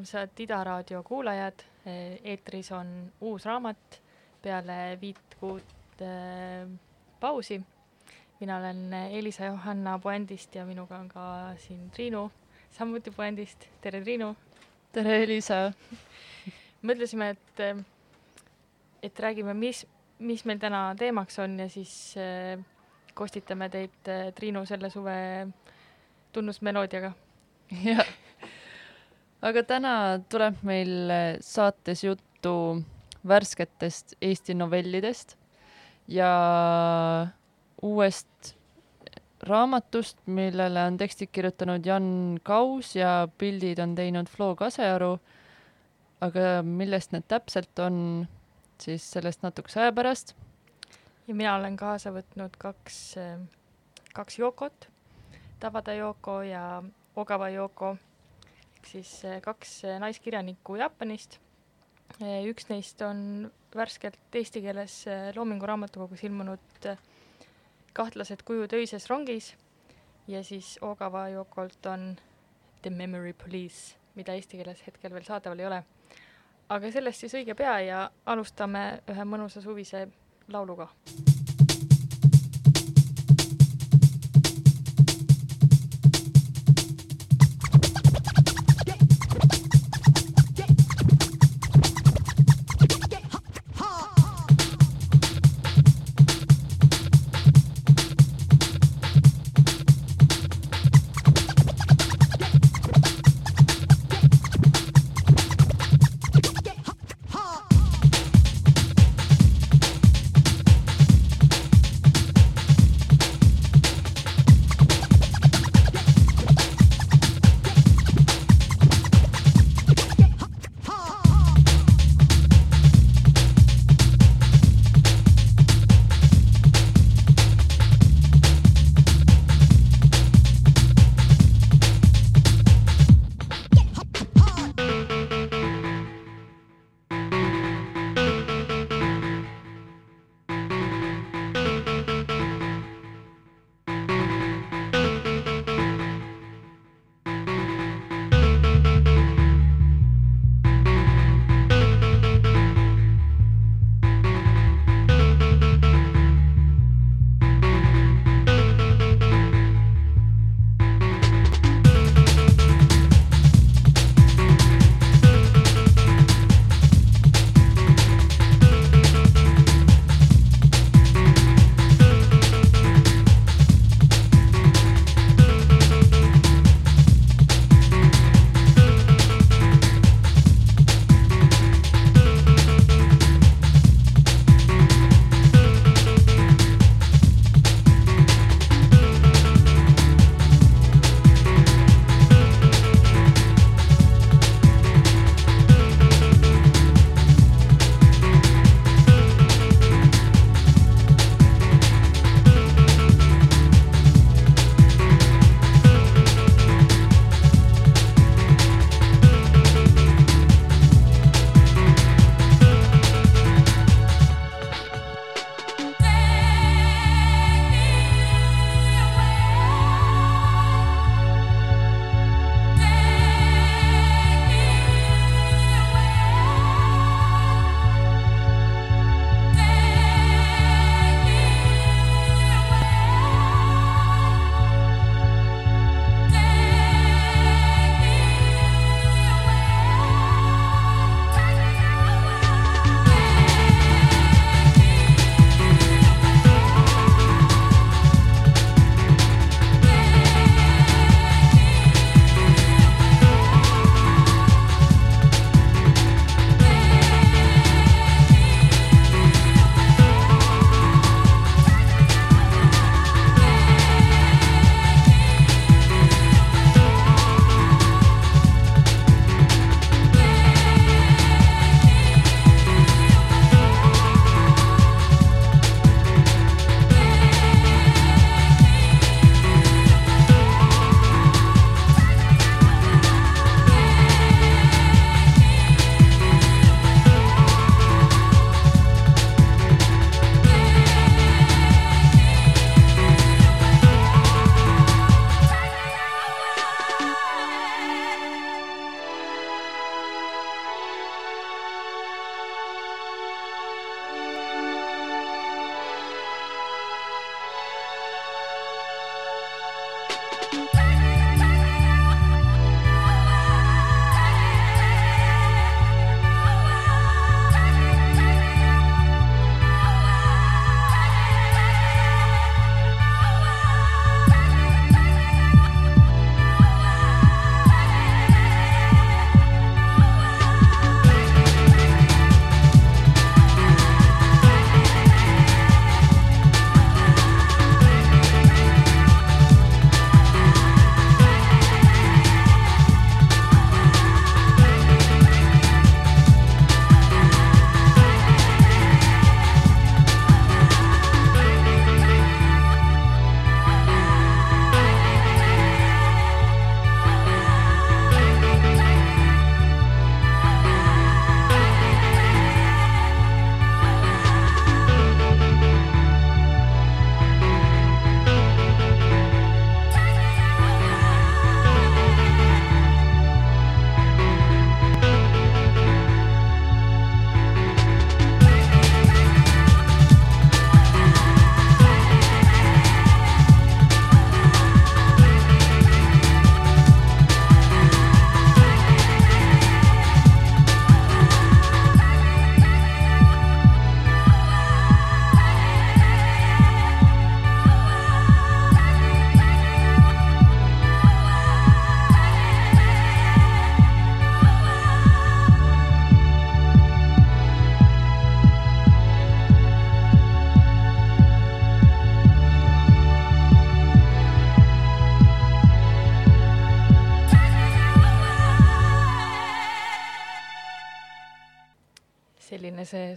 armsad Ida raadio kuulajad. eetris on uus raamat peale viit kuud äh, pausi. mina olen Elisa Johanna Puendist ja minuga on ka siin Triinu, samuti Puendist. tere, Triinu. tere, Elisa mõtlesime, et, et räägime, mis, mis meil täna teemaks on ja siis äh, kostitame teid äh, Triinu selle suve tunnusmeloodiaga. jah aga täna tuleb meil saates juttu värsketest Eesti novellidest ja uuest raamatust, millele on tekstid kirjutanud Jan Kaus ja pildid on teinud Flo Kasearu. aga millest need täpselt on, siis sellest natukese aja pärast. ja mina olen kaasa võtnud kaks, kaks Yokot, Tabada Yoko ja Ogawa Yoko siis eh, kaks eh, naiskirjanikku Jaapanist. Eh, üks neist on värskelt eesti keeles Loomingu Raamatukogus ilmunud Kahtlased kujud öises rongis ja siis Ogawa Yokolt on The Memory Police, mida eesti keeles hetkel veel saadaval ei ole. aga sellest siis õige pea ja alustame ühe mõnusa suvise lauluga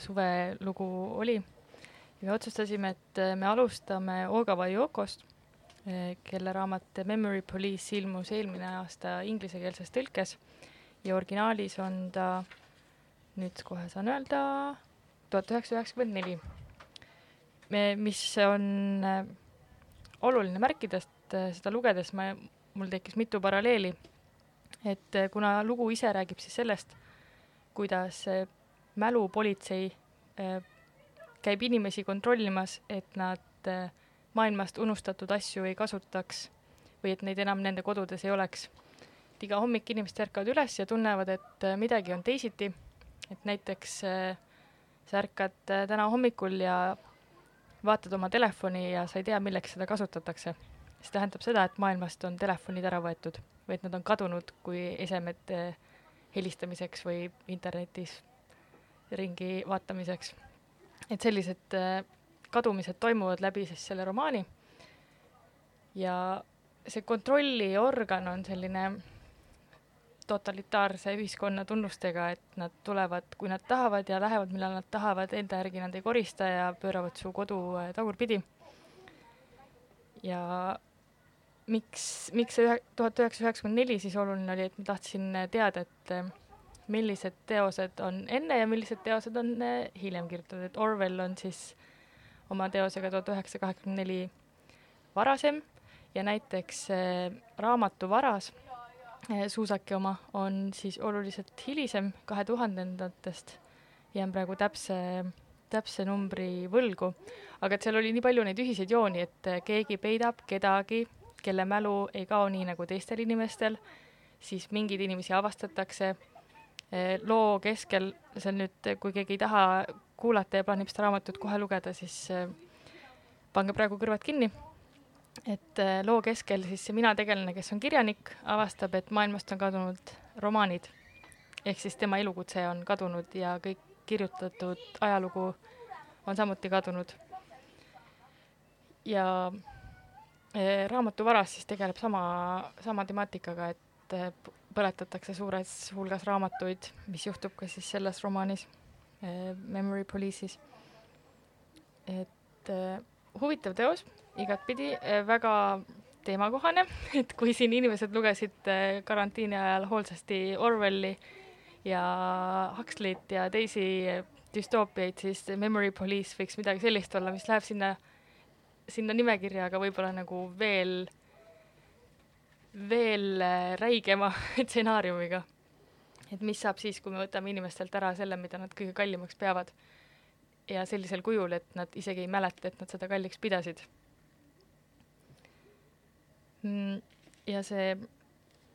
suvelugu oli. me otsustasime, et äh, me alustame Ogawa Yokost, äh, kelle raamat Memory Police ilmus eelmine aasta inglisekeelses tõlkes ja originaalis on ta, nüüd kohe saan öelda, tuhat üheksasada üheksakümmend neli. mis on äh, oluline märkida, sest seda lugedes ma, mul tekkis mitu paralleeli. et kuna lugu ise räägib siis sellest, kuidas mälupolitsei käib inimesi kontrollimas, et nad maailmast unustatud asju ei kasutaks või et neid enam nende kodudes ei oleks. et iga hommik inimesed ärkavad üles ja tunnevad, et midagi on teisiti, et näiteks sa ärkad täna hommikul ja vaatad oma telefoni ja sa ei tea, milleks seda kasutatakse. see tähendab seda, et maailmast on telefonid ära võetud või et nad on kadunud kui esemed helistamiseks või internetis ringi vaatamiseks. et sellised äh, kadumised toimuvad läbi siis selle romaani. ja see kontrolliorgan on selline totalitaarse ühiskonna tunnustega, et nad tulevad, kui nad tahavad ja lähevad, millal nad tahavad, enda järgi nad ei korista ja pööravad su kodu äh, tagurpidi. ja miks, miks see tuhat üheksasada üheksakümmend neli siis oluline oli, et ma tahtsin teada, et äh, millised teosed on enne ja millised teosed on äh, hiljem kirjutatud, et Orwell on siis oma teosega tuhat üheksasada kaheksakümmend neli varasem ja näiteks raamatu Varas, Suusaki oma, on siis oluliselt hilisem, kahe tuhandendatest, jään praegu täpse, täpse numbri võlgu, aga et seal oli nii palju neid ühiseid jooni, et keegi peidab kedagi, kelle mälu ei kao nii nagu teistel inimestel, siis mingeid inimesi avastatakse, loo keskel, see on nüüd, kui keegi ei taha kuulata ja plaanib seda raamatut kohe lugeda, siis pange praegu kõrvad kinni. et loo keskel siis see mina tegelane, kes on kirjanik, avastab, et maailmast on kadunud romaanid. ehk siis tema elukutse on kadunud ja kõik kirjutatud ajalugu on samuti kadunud. ja Eh, raamatu varas siis tegeleb sama, sama temaatikaga, et eh, põletatakse suures hulgas raamatuid, mis juhtub ka siis selles romaanis eh, Memory Police'is. et huvitav teos igatpidi, väga teemakohane, et kui siin inimesed lugesid karantiini ajal hoolsasti Orwelli ja Huxley't ja teisi düstoopiaid, siis Memory Police võiks midagi sellist olla, mis läheb sinna sinna nimekirja, aga võib-olla nagu veel, veel äh, räigema stsenaariumiga. et mis saab siis, kui me võtame inimestelt ära selle, mida nad kõige kallimaks peavad. ja sellisel kujul, et nad isegi ei mäleta, et nad seda kalliks pidasid. Mm, ja see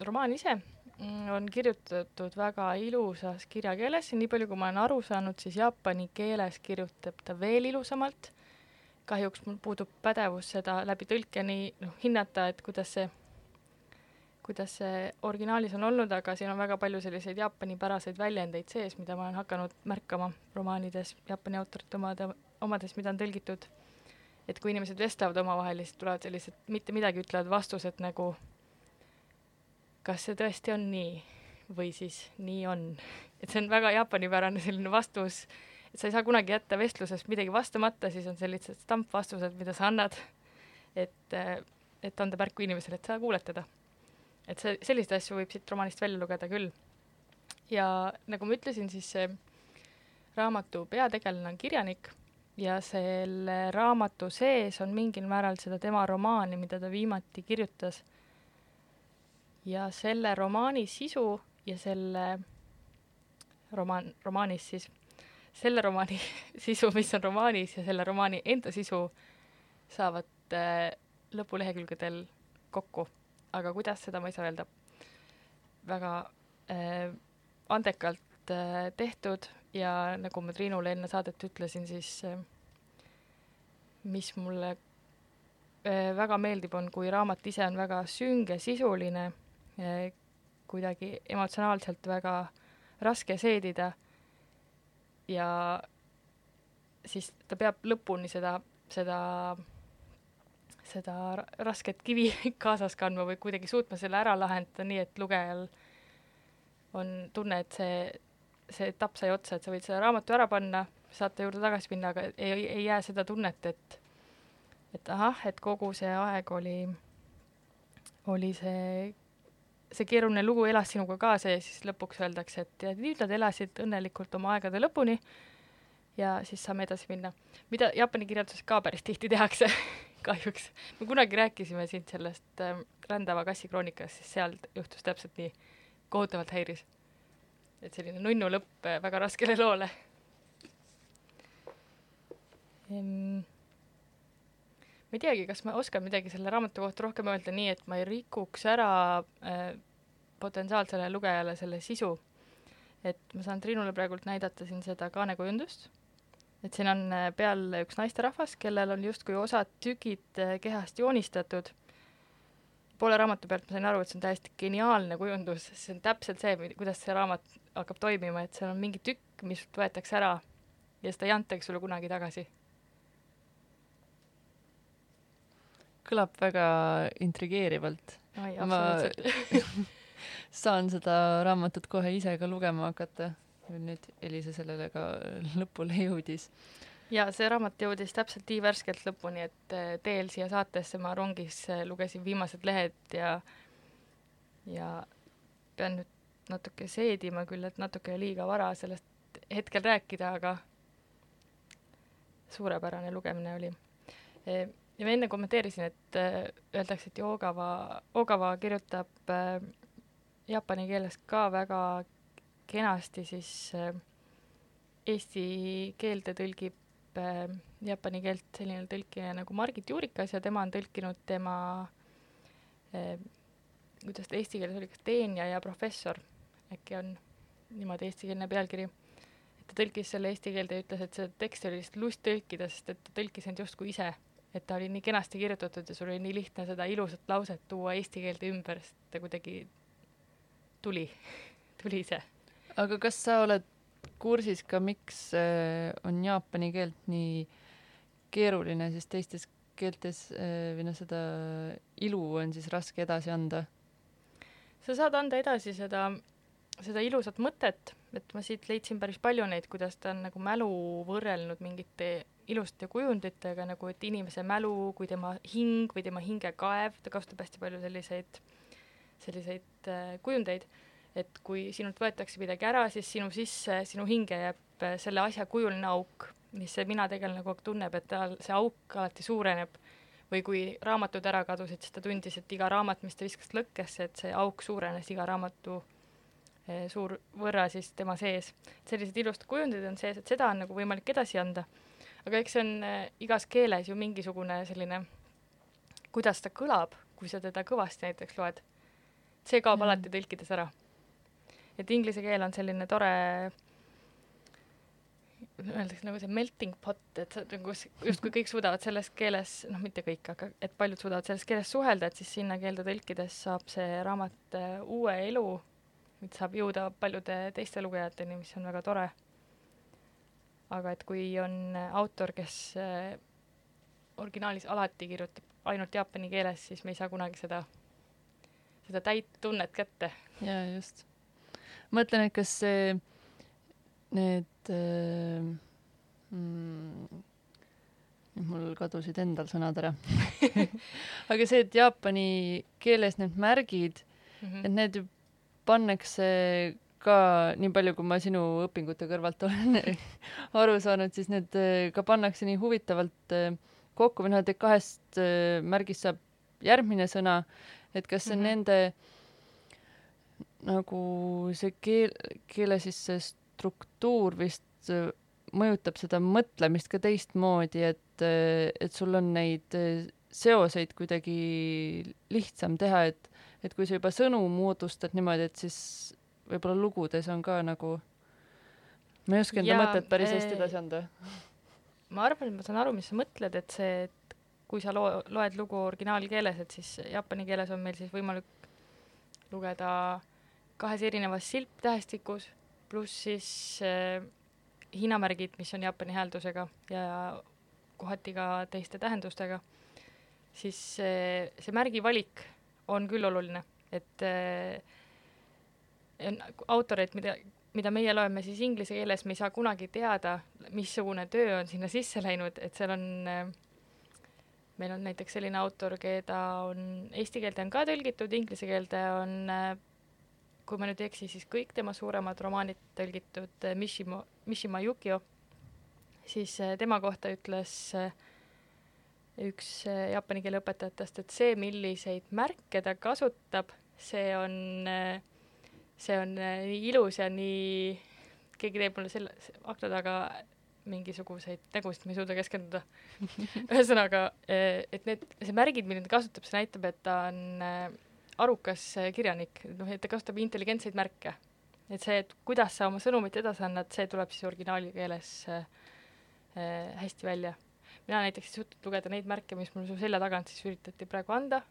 romaan ise mm, on kirjutatud väga ilusas kirjakeeles ja nii palju, kui ma olen aru saanud, siis jaapani keeles kirjutab ta veel ilusamalt kahjuks mul puudub pädevus seda läbi tõlkeni noh, hinnata, et kuidas see, kuidas see originaalis on olnud, aga siin on väga palju selliseid jaapanipäraseid väljendeid sees, mida ma olen hakanud märkama romaanides, Jaapani autorite omade, omades, mida on tõlgitud. et kui inimesed vestlevad omavahel, siis tulevad sellised mitte midagi ütlevad vastused nagu kas see tõesti on nii või siis nii on. et see on väga jaapanipärane selline vastus et sa ei saa kunagi jätta vestlusest midagi vastamata, siis on sellised stampvastused, mida sa annad, et, et anda märku inimesele, et sa kuuled teda. Et see, selliseid asju võib siit romaanist välja lugeda küll. ja nagu ma ütlesin, siis see raamatu peategelane on kirjanik ja selle raamatu sees on mingil määral seda tema romaani, mida ta viimati kirjutas. ja selle romaani sisu ja selle romaan, romaanis siis selle romaani sisu, mis on romaanis ja selle romaani enda sisu saavad äh, lõpulehekülgedel kokku, aga kuidas, seda ma ei saa öelda. väga äh, andekalt äh, tehtud ja nagu ma Triinule enne saadet ütlesin, siis äh, mis mulle äh, väga meeldib, on, kui raamat ise on väga sünge, sisuline äh,, kuidagi emotsionaalselt väga raske seedida ja siis ta peab lõpuni seda, seda, seda rasket kivi kaasas kandma või kuidagi suutma selle ära lahendada nii, et lugejal on tunne, et see see etapp sai otsa, et sa võid selle raamatu ära panna, saate juurde tagasi minna, aga ei, ei jää seda tunnet, et et ahah, et kogu see aeg oli, oli see, see keeruline lugu elas sinuga kaasa ja siis lõpuks öeldakse, et ja nüüd nad elasid õnnelikult oma aegade lõpuni ja siis saame edasi minna. mida Jaapani kirjanduses ka päris tihti tehakse kahjuks. me kunagi rääkisime siin sellest äh, rändava kassi kroonikast, siis seal juhtus täpselt nii, kohutavalt häiris. et selline nunnu lõpp äh, väga raskele loole ehm,. ma ei teagi, kas ma oskan midagi selle raamatu kohta rohkem öelda, nii et ma ei rikuks ära äh, potentsiaalsele lugejale selle sisu. et ma saan Triinule praegult näidata siin seda kaanekujundust et siin on äh, peal üks naisterahvas, kellel on justkui osad tükid äh, kehast joonistatud. poole raamatu pealt ma sain aru, et see on täiesti geniaalne kujundus, see on täpselt see, kuidas see raamat hakkab toimima, et seal on mingi tükk, mis võetakse ära ja seda ei antagi sulle kunagi tagasi. kõlab väga intrigeerivalt. ma saan seda raamatut kohe ise ka lugema hakata nüüd Elisa sellele ka lõpule jõudis. ja see raamat jõudis täpselt nii värskelt lõpuni, et eh, teel siia saatesse ma rongis eh, lugesin viimased lehed ja ja pean nüüd natuke seedima küll, et natuke liiga vara sellest hetkel rääkida, aga suurepärane lugemine oli. Eh, ja ma enne kommenteerisin, et öeldakse, et Ogava, Ogava kirjutab jaapani keeles ka väga kenasti siis äh, eesti keelde tõlgib äh, jaapani keelt selline tõlkija nagu Margit Juurikas ja tema on tõlkinud tema äh,, kuidas ta eesti keeles oli, kas teenija ja professor, äkki on niimoodi eestikeelne pealkiri. ta tõlkis selle eesti keelde ja ütles, et see tekst oli lihtsalt lust tõlkida, sest et ta tõlkis end justkui ise. et ta oli nii kenasti kirjutatud ja sul oli nii lihtne seda ilusat lauset tuua eesti keelde ümber, sest ta kuidagi tuli tuli ise aga kas sa oled kursis ka, miks äh, on jaapani keelt nii keeruline siis teistes keeltes äh, või noh, seda ilu on siis raske edasi anda? sa saad anda edasi seda, seda ilusat mõtet, et ma siit leidsin päris palju neid, kuidas ta on nagu mälu võrrelnud mingite ilusate kujunditega, nagu et inimese mälu kui tema hing või tema hingekaev, ta kasutab hästi palju selliseid, selliseid äh, kujundeid et kui sinult võetakse midagi ära, siis sinu sisse, sinu hinge jääb äh, selle asja kujuline auk, mis see minategelane kogu aeg tunneb, et tal see auk alati suureneb. või kui raamatud ära kadusid, siis ta tundis, et iga raamat, mis ta viskas lõkkesse, et see auk suurenes iga raamatu äh, suur võrra siis tema sees. sellised ilusad kujundid on sees, et seda on nagu võimalik edasi anda. aga eks see on äh, igas keeles ju mingisugune selline, kuidas ta kõlab, kui sa teda kõvasti näiteks loed. see kaob mm. alati tõlkides ära et inglise keel on selline tore öeldakse nagu see melting pot, et sa nagu justkui kõik suudavad selles keeles, noh, mitte kõik, aga et paljud suudavad selles keeles suhelda, et siis sinna keelde tõlkides saab see raamat äh, uue elu, et saab jõuda paljude teiste lugejateni, mis on väga tore. aga et kui on autor, kes äh, originaalis alati kirjutab ainult jaapani keeles, siis me ei saa kunagi seda, seda täit tunnet kätte. jaa, just mõtlen, et kas see, need äh, mm, mul kadusid endal sõnad ära aga see, et jaapani keeles need märgid mm, -hmm. et need pannakse ka nii palju, kui ma sinu õpingute kõrvalt olen aru saanud, siis need äh, ka pannakse nii huvitavalt äh, kokku või noh, et kahest äh, märgist saab järgmine sõna, et kas see mm -hmm. nende nagu see keel, keele siis see struktuur vist äh, mõjutab seda mõtlemist ka teistmoodi, et, äh, et sul on neid äh, seoseid kuidagi lihtsam teha, et, et kui sa juba sõnu moodustad niimoodi, et siis võib-olla lugudes on ka nagu, ma ei oska enda mõtet päris hästi edasi anda. ma arvan, et ma saan aru, mis sa mõtled, et see, et kui sa loo-, loed lugu originaalkeeles, et siis jaapani keeles on meil siis võimalik lugeda kahes erinevas silptähestikus, pluss siis äh, Hiina märgid, mis on Jaapani hääldusega ja kohati ka teiste tähendustega, siis äh, see märgi valik on küll oluline, et äh, autoreid, mida mida meie loeme siis inglise keeles, me ei saa kunagi teada, missugune töö on sinna sisse läinud, et seal on äh, meil on näiteks selline autor, keda on eesti keelde on ka tõlgitud, inglise keelde on, äh, kui ma nüüd ei eksi, siis kõik tema suuremad romaanid tõlgitud Mishima, Mishima Yukio, siis tema kohta ütles üks jaapani keele õpetajatest, et see, milliseid märke ta kasutab, see on see on nii ilus ja nii, keegi teeb mulle selle akna taga mingisuguseid nägusid, ma ei suuda keskenduda. Ühesõnaga, et need, see märgid, mida ta kasutab, see näitab, et ta on arukas kirjanik, noh, et ta kasutab intelligentseid märke. et see, et kuidas sa oma sõnumit edasi annad, see tuleb siis originaalkeeles äh, hästi välja. mina näiteks ei suutnud lugeda neid märke, mis mul su selja tagant siis üritati praegu anda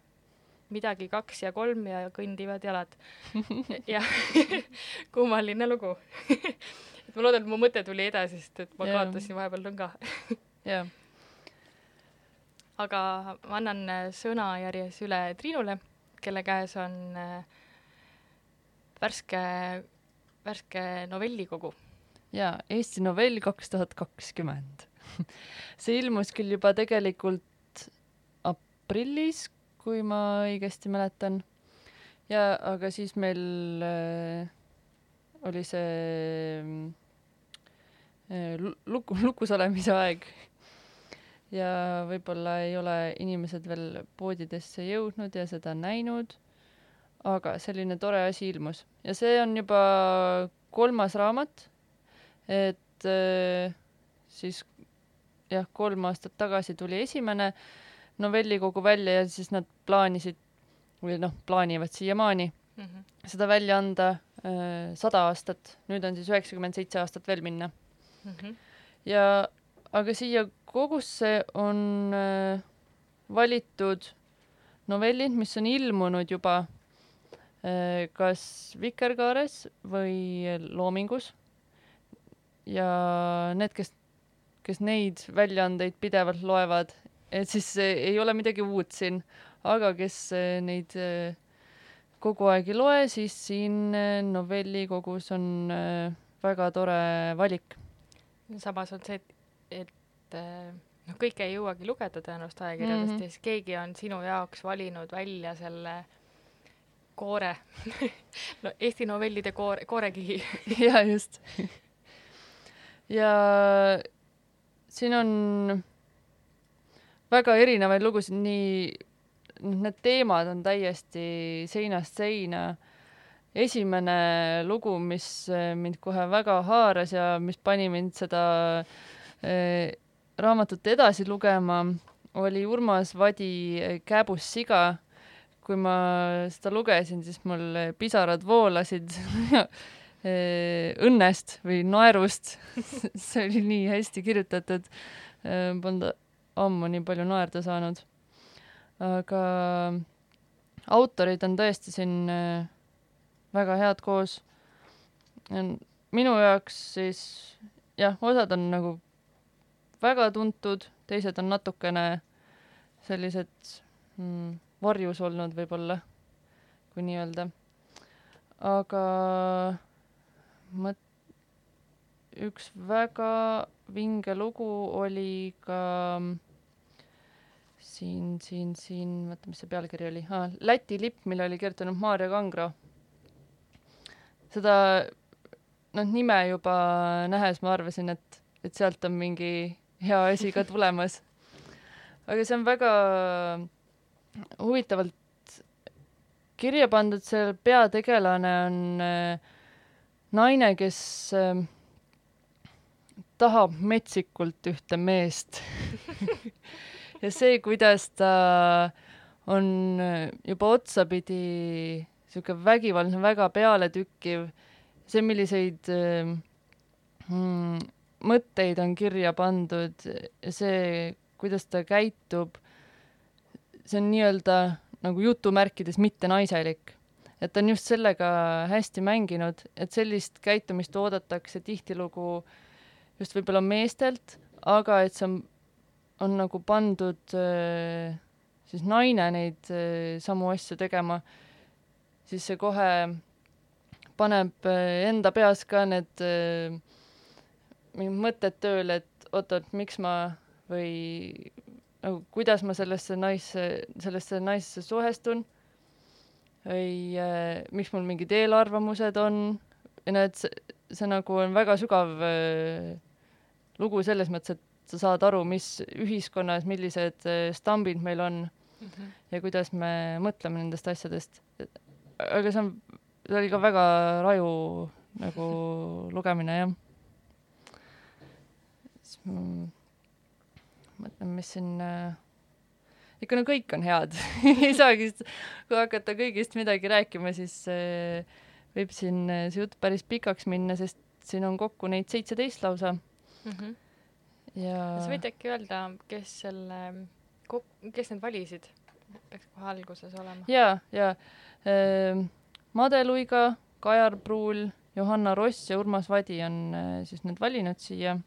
midagi kaks ja kolm ja kõndivad jalad. ja kummaline lugu et ma loodan, et mu mõte tuli edasi, sest et ma yeah. kaotasin vahepeal lõnga jah. aga ma annan äh, sõnajärjes üle Triinule, kelle käes on äh, värske, värske novellikogu. jaa, Eesti novell kaks tuhat kakskümmend. see ilmus küll juba tegelikult aprillis, kui ma õigesti mäletan. ja aga siis meil äh, oli see äh, luku, lukus olemise aeg. Ja võib-olla ei ole inimesed veel poodidesse jõudnud ja seda näinud, aga selline tore asi ilmus ja see on juba kolmas raamat, et äh, siis jah, kolm aastat tagasi tuli esimene novellikogu välja ja siis nad plaanisid või noh, plaanivad siiamaani mm -hmm. seda välja anda äh, sada aastat, nüüd on siis üheksakümmend seitse aastat veel minna mm. -hmm. ja aga siia kogusse on äh, valitud novellid, mis on ilmunud juba äh, kas Vikerkaares või Loomingus. ja need, kes, kes neid väljaandeid pidevalt loevad et siis ei ole midagi uut siin, aga kes neid kogu aeg ei loe, siis siin novellikogus on väga tore valik. samas on see, et, et noh, kõike ei jõuagi lugeda tõenäoliselt ajakirjadest mm -hmm. ja siis keegi on sinu jaoks valinud välja selle koore no Eesti novellide koore, koorekihi ja just ja siin on väga erinevaid lugusid, nii, noh, need teemad on täiesti seinast seina. esimene lugu, mis eh, mind kohe väga haaras ja mis pani mind seda äh, raamatut edasi lugema, oli Urmas Vadi Kääbus siga. kui ma seda lugesin, siis mul pisarad voolasid eh, õnnest või naerust see oli nii hästi kirjutatud. Polnud ammu nii palju naerda saanud. aga autorid on tõesti siin väga head koos. minu jaoks siis jah, osad on nagu väga tuntud, teised on natukene sellised mm, varjus olnud võib-olla, kui nii öelda. aga mõt-, üks väga vinge lugu oli ka mm, siin, siin, siin, oota, mis see pealkiri oli ah,, Läti lipp, mille oli kirjutanud Maarja Kangro. seda, noh, nime juba nähes ma arvasin, et, et sealt on mingi hea asi ka tulemas. aga see on väga huvitavalt kirja pandud, see peategelane on äh, naine, kes äh, tahab metsikult ühte meest ja see, kuidas ta on juba otsapidi sihuke vägivaldne, väga pealetükkiv, see, milliseid mm, mõtteid on kirja pandud, see, kuidas ta käitub, see on nii-öelda nagu jutumärkides mitte naiselik. et ta on just sellega hästi mänginud, et sellist käitumist oodatakse tihtilugu just võib-olla meestelt, aga et see on on nagu pandud äh, siis naine neid äh, samu asju tegema, siis see kohe paneb äh, enda peas ka need äh, mingid mõtted tööle, et oot-oot, miks ma või nagu kuidas ma sellesse naisse, sellesse naisesse suhestun või äh, miks mul mingid eelarvamused on ja no et see, see nagu on väga sügav äh, lugu selles mõttes, et sa saad aru, mis ühiskonnas, millised äh, stambid meil on mm -hmm. ja kuidas me mõtleme nendest asjadest. aga see on, see oli ka väga raju nagu lugemine, jah. Siis ma mõtlen, mis siin äh, ikka no kõik on head ei saagi, kui hakata kõigist midagi rääkima, siis äh, võib siin äh, see jutt päris pikaks minna, sest siin on kokku neid seitseteist lausa mm. -hmm ja sa võid äkki öelda, kes selle, kes need valisid? peaks kohe alguses olema. ja, ja äh, Made Luiga, Kajar Pruul, Johanna Ross ja Urmas Vadi on äh, siis need valinud siia.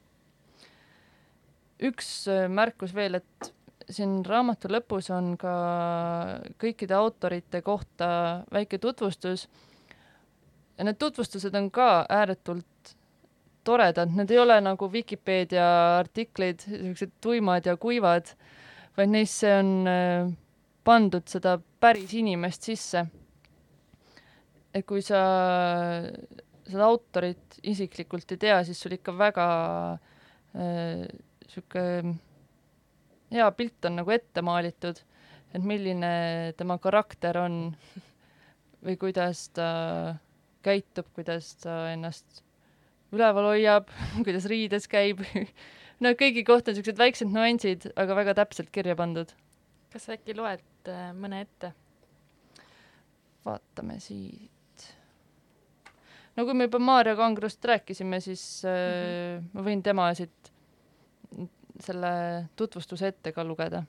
Üks äh, märkus veel, et siin raamatu lõpus on ka kõikide autorite kohta väike tutvustus ja need tutvustused on ka ääretult toredad, need ei ole nagu Vikipeedia artiklid, niisugused tuimad ja kuivad, vaid neisse on äh, pandud seda päris inimest sisse. et kui sa seda autorit isiklikult ei tea, siis sul ikka väga niisugune äh, hea pilt on nagu ette maalitud, et milline tema karakter on või kuidas ta käitub, kuidas ta ennast üleval hoiab, kuidas riides käib no kõigi kohta on niisugused väiksed nüansid, aga väga täpselt kirja pandud. kas sa äkki loed äh, mõne ette? vaatame siit. no kui me juba Maarja Kangrust rääkisime, siis äh, mm -hmm. ma võin tema siit selle tutvustuse ette ka lugeda.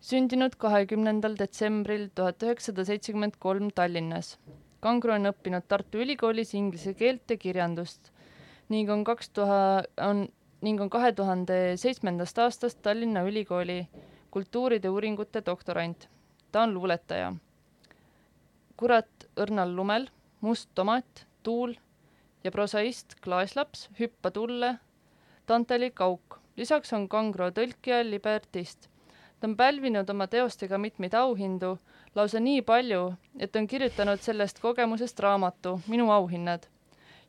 sündinud kahekümnendal detsembril tuhat üheksasada seitsekümmend kolm Tallinnas Kangro on õppinud Tartu Ülikoolis inglise keelt ja kirjandust ning on kaks tuhat, on, ning on kahe tuhande seitsmendast aastast Tallinna Ülikooli kultuuride uuringute doktorant. ta on luuletaja. kurat õrnal lumel, Must tomat, Tuul ja prosaist Klaaslaps, Hüppa tulle, Danteli Kauk. lisaks on Kangro tõlkija, libertist. ta on pälvinud oma teostega mitmeid auhindu lausa nii palju, et on kirjutanud sellest kogemusest raamatu Minu auhinnad.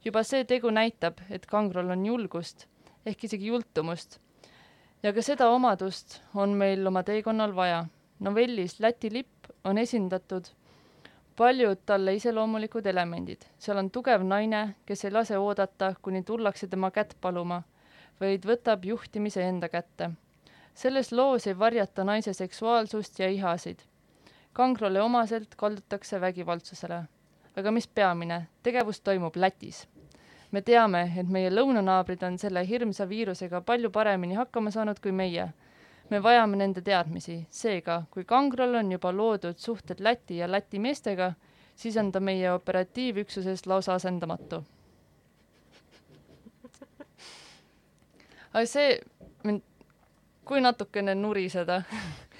juba see tegu näitab, et Kangrol on julgust ehk isegi jultumust. ja ka seda omadust on meil oma teekonnal vaja. novellis Läti lipp on esindatud paljud talle iseloomulikud elemendid. seal on tugev naine, kes ei lase oodata, kuni tullakse tema kätt paluma, vaid võtab juhtimise enda kätte. selles loos ei varjata naise seksuaalsust ja ihasid kangrole omaselt kaldutakse vägivaldsusele. aga mis peamine, tegevus toimub Lätis. me teame, et meie lõunanaabrid on selle hirmsa viirusega palju paremini hakkama saanud kui meie. me vajame nende teadmisi, seega kui kangrol on juba loodud suhted Läti ja Läti meestega, siis on ta meie operatiivüksuses lausa asendamatu. Aga see mind, kui natukene nuriseda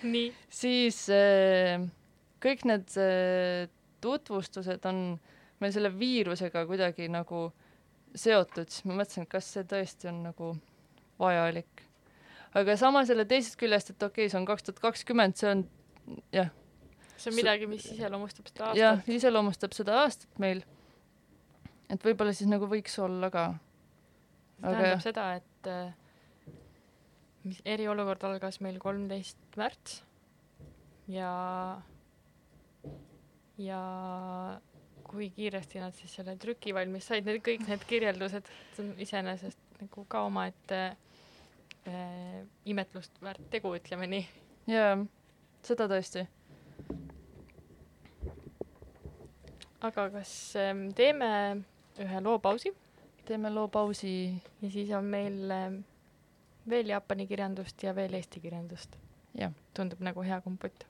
siis äh, kõik need äh, tutvustused on meil selle viirusega kuidagi nagu seotud, siis ma mõtlesin, et kas see tõesti on nagu vajalik. aga samas jälle teisest küljest, et okei okay,, see on kaks tuhat kakskümmend, see on jah. see on midagi, mis iseloomustab seda aastat. jah, iseloomustab seda aastat meil. et võib-olla siis nagu võiks olla ka. see tähendab jah. seda, et äh, mis eriolukord algas meil kolmteist märts ja ja kui kiiresti nad siis selle trüki valmis said, need kõik need kirjeldused, on iseenesest nagu ka omaette äh, imetlust väärt tegu, ütleme nii. jaa, seda tõesti. aga kas äh, teeme ühe loopausi? teeme loopausi. ja siis on meil äh, veel Jaapani kirjandust ja veel eesti kirjandust. tundub nagu hea kompott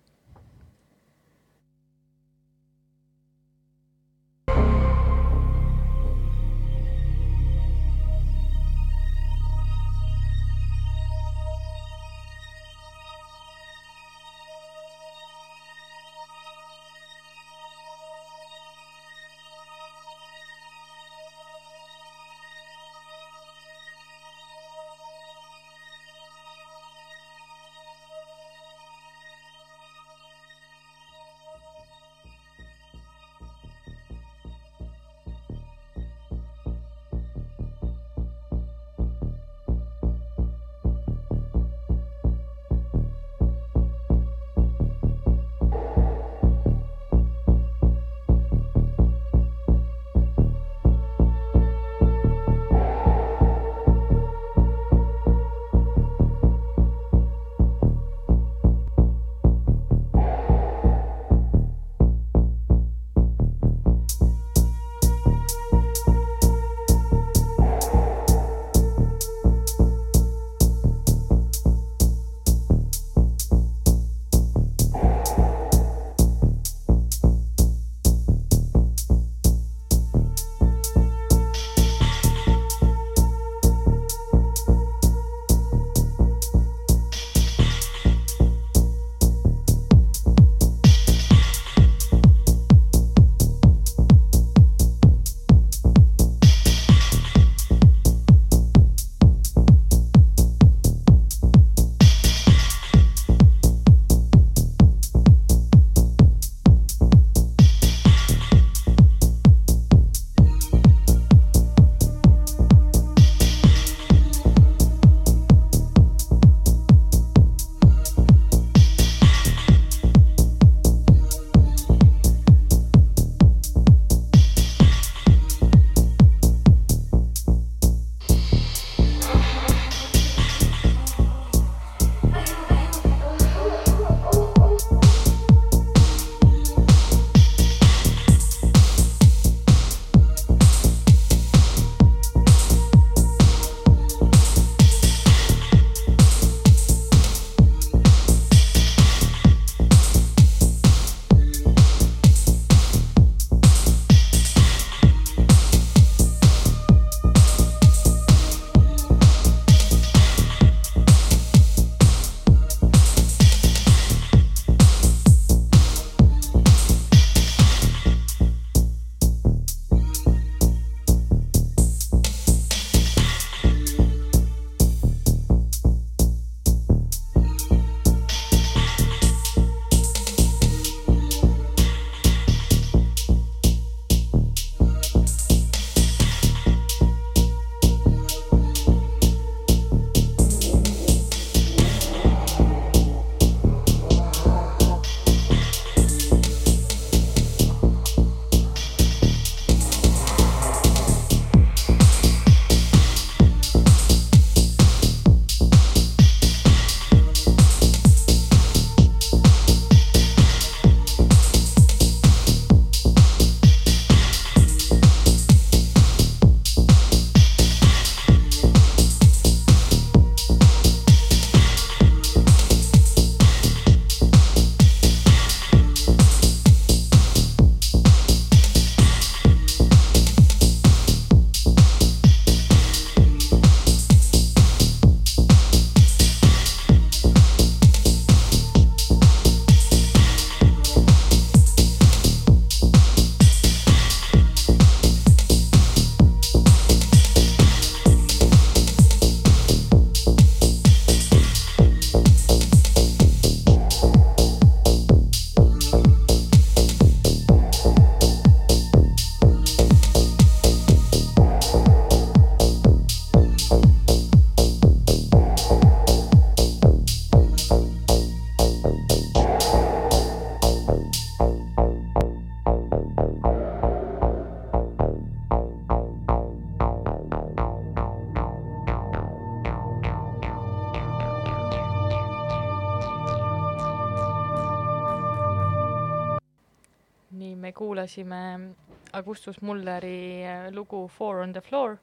kuulasime Augustus Mulleri äh, lugu Four on the floor,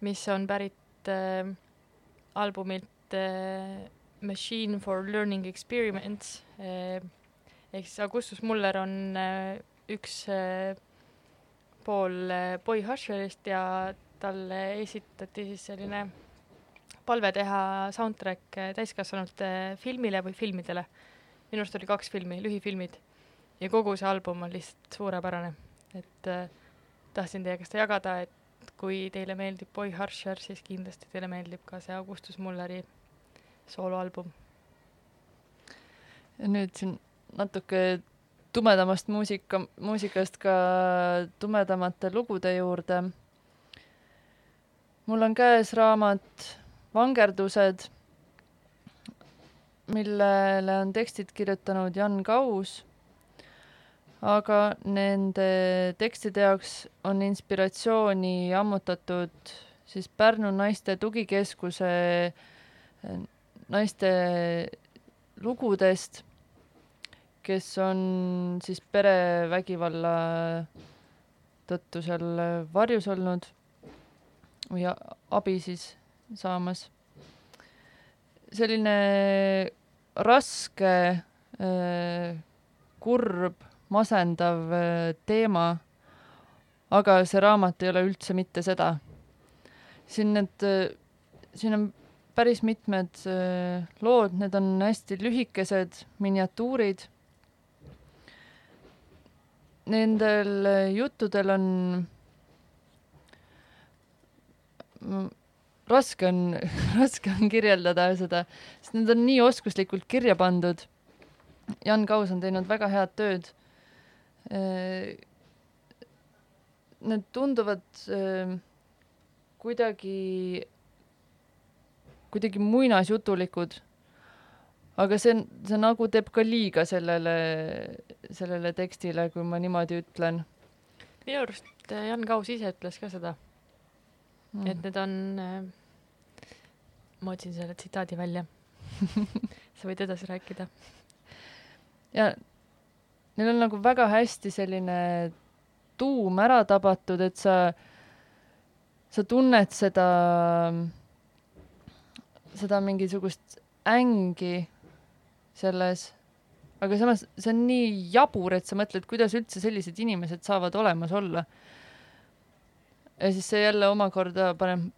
mis on pärit äh, albumilt äh, Machine for Learning Experiments äh,. ehk siis Augustus Muller on äh, üks äh, pool äh, Boy Husherist ja talle esitati siis selline palve teha soundtrack äh, täiskasvanute filmile või filmidele. minu arust oli kaks filmi, lühifilmid. Ja kogu see album on lihtsalt suurepärane. et äh, tahtsin teiega seda jagada, et kui teile meeldib Boy Harsher, siis kindlasti teile meeldib ka see Augustus Mulleri sooloalbum. nüüd siin natuke tumedamast muusika, muusikast ka tumedamate lugude juurde. mul on käes raamat Vangerdused, millele on tekstid kirjutanud Jan Kaus, aga nende tekstide jaoks on inspiratsiooni ammutatud siis Pärnu Naiste Tugikeskuse eh, naiste lugudest, kes on siis perevägivalla tõttu seal varjus olnud või abi siis saamas. selline raske, äh, kurb, masendav äh, teema, aga see raamat ei ole üldse mitte seda. siin need, äh, siin on päris mitmed lood, need on hästi lühikesed miniatuurid. Nendel juttudel on raske on, raske on kirjeldada seda, sest need on nii oskuslikult kirja pandud. Jan Kaus on teinud väga head tööd. Äh, need tunduvad äh, kuidagi, kuidagi muinasjutulikud. aga see, see nagu teeb ka liiga sellele, sellele tekstile, kui ma niimoodi ütlen. minu arust Jan Kaus ise ütles ka seda mm., et need on äh, ma otsin selle tsitaadi välja sa võid edasi rääkida. ja neil on nagu väga hästi selline tuum ära tabatud, et sa, sa tunned seda, seda mingisugust ängi selles, aga samas see on nii jabur, et sa mõtled, kuidas üldse sellised inimesed saavad olemas olla. ja siis see jälle omakorda paneb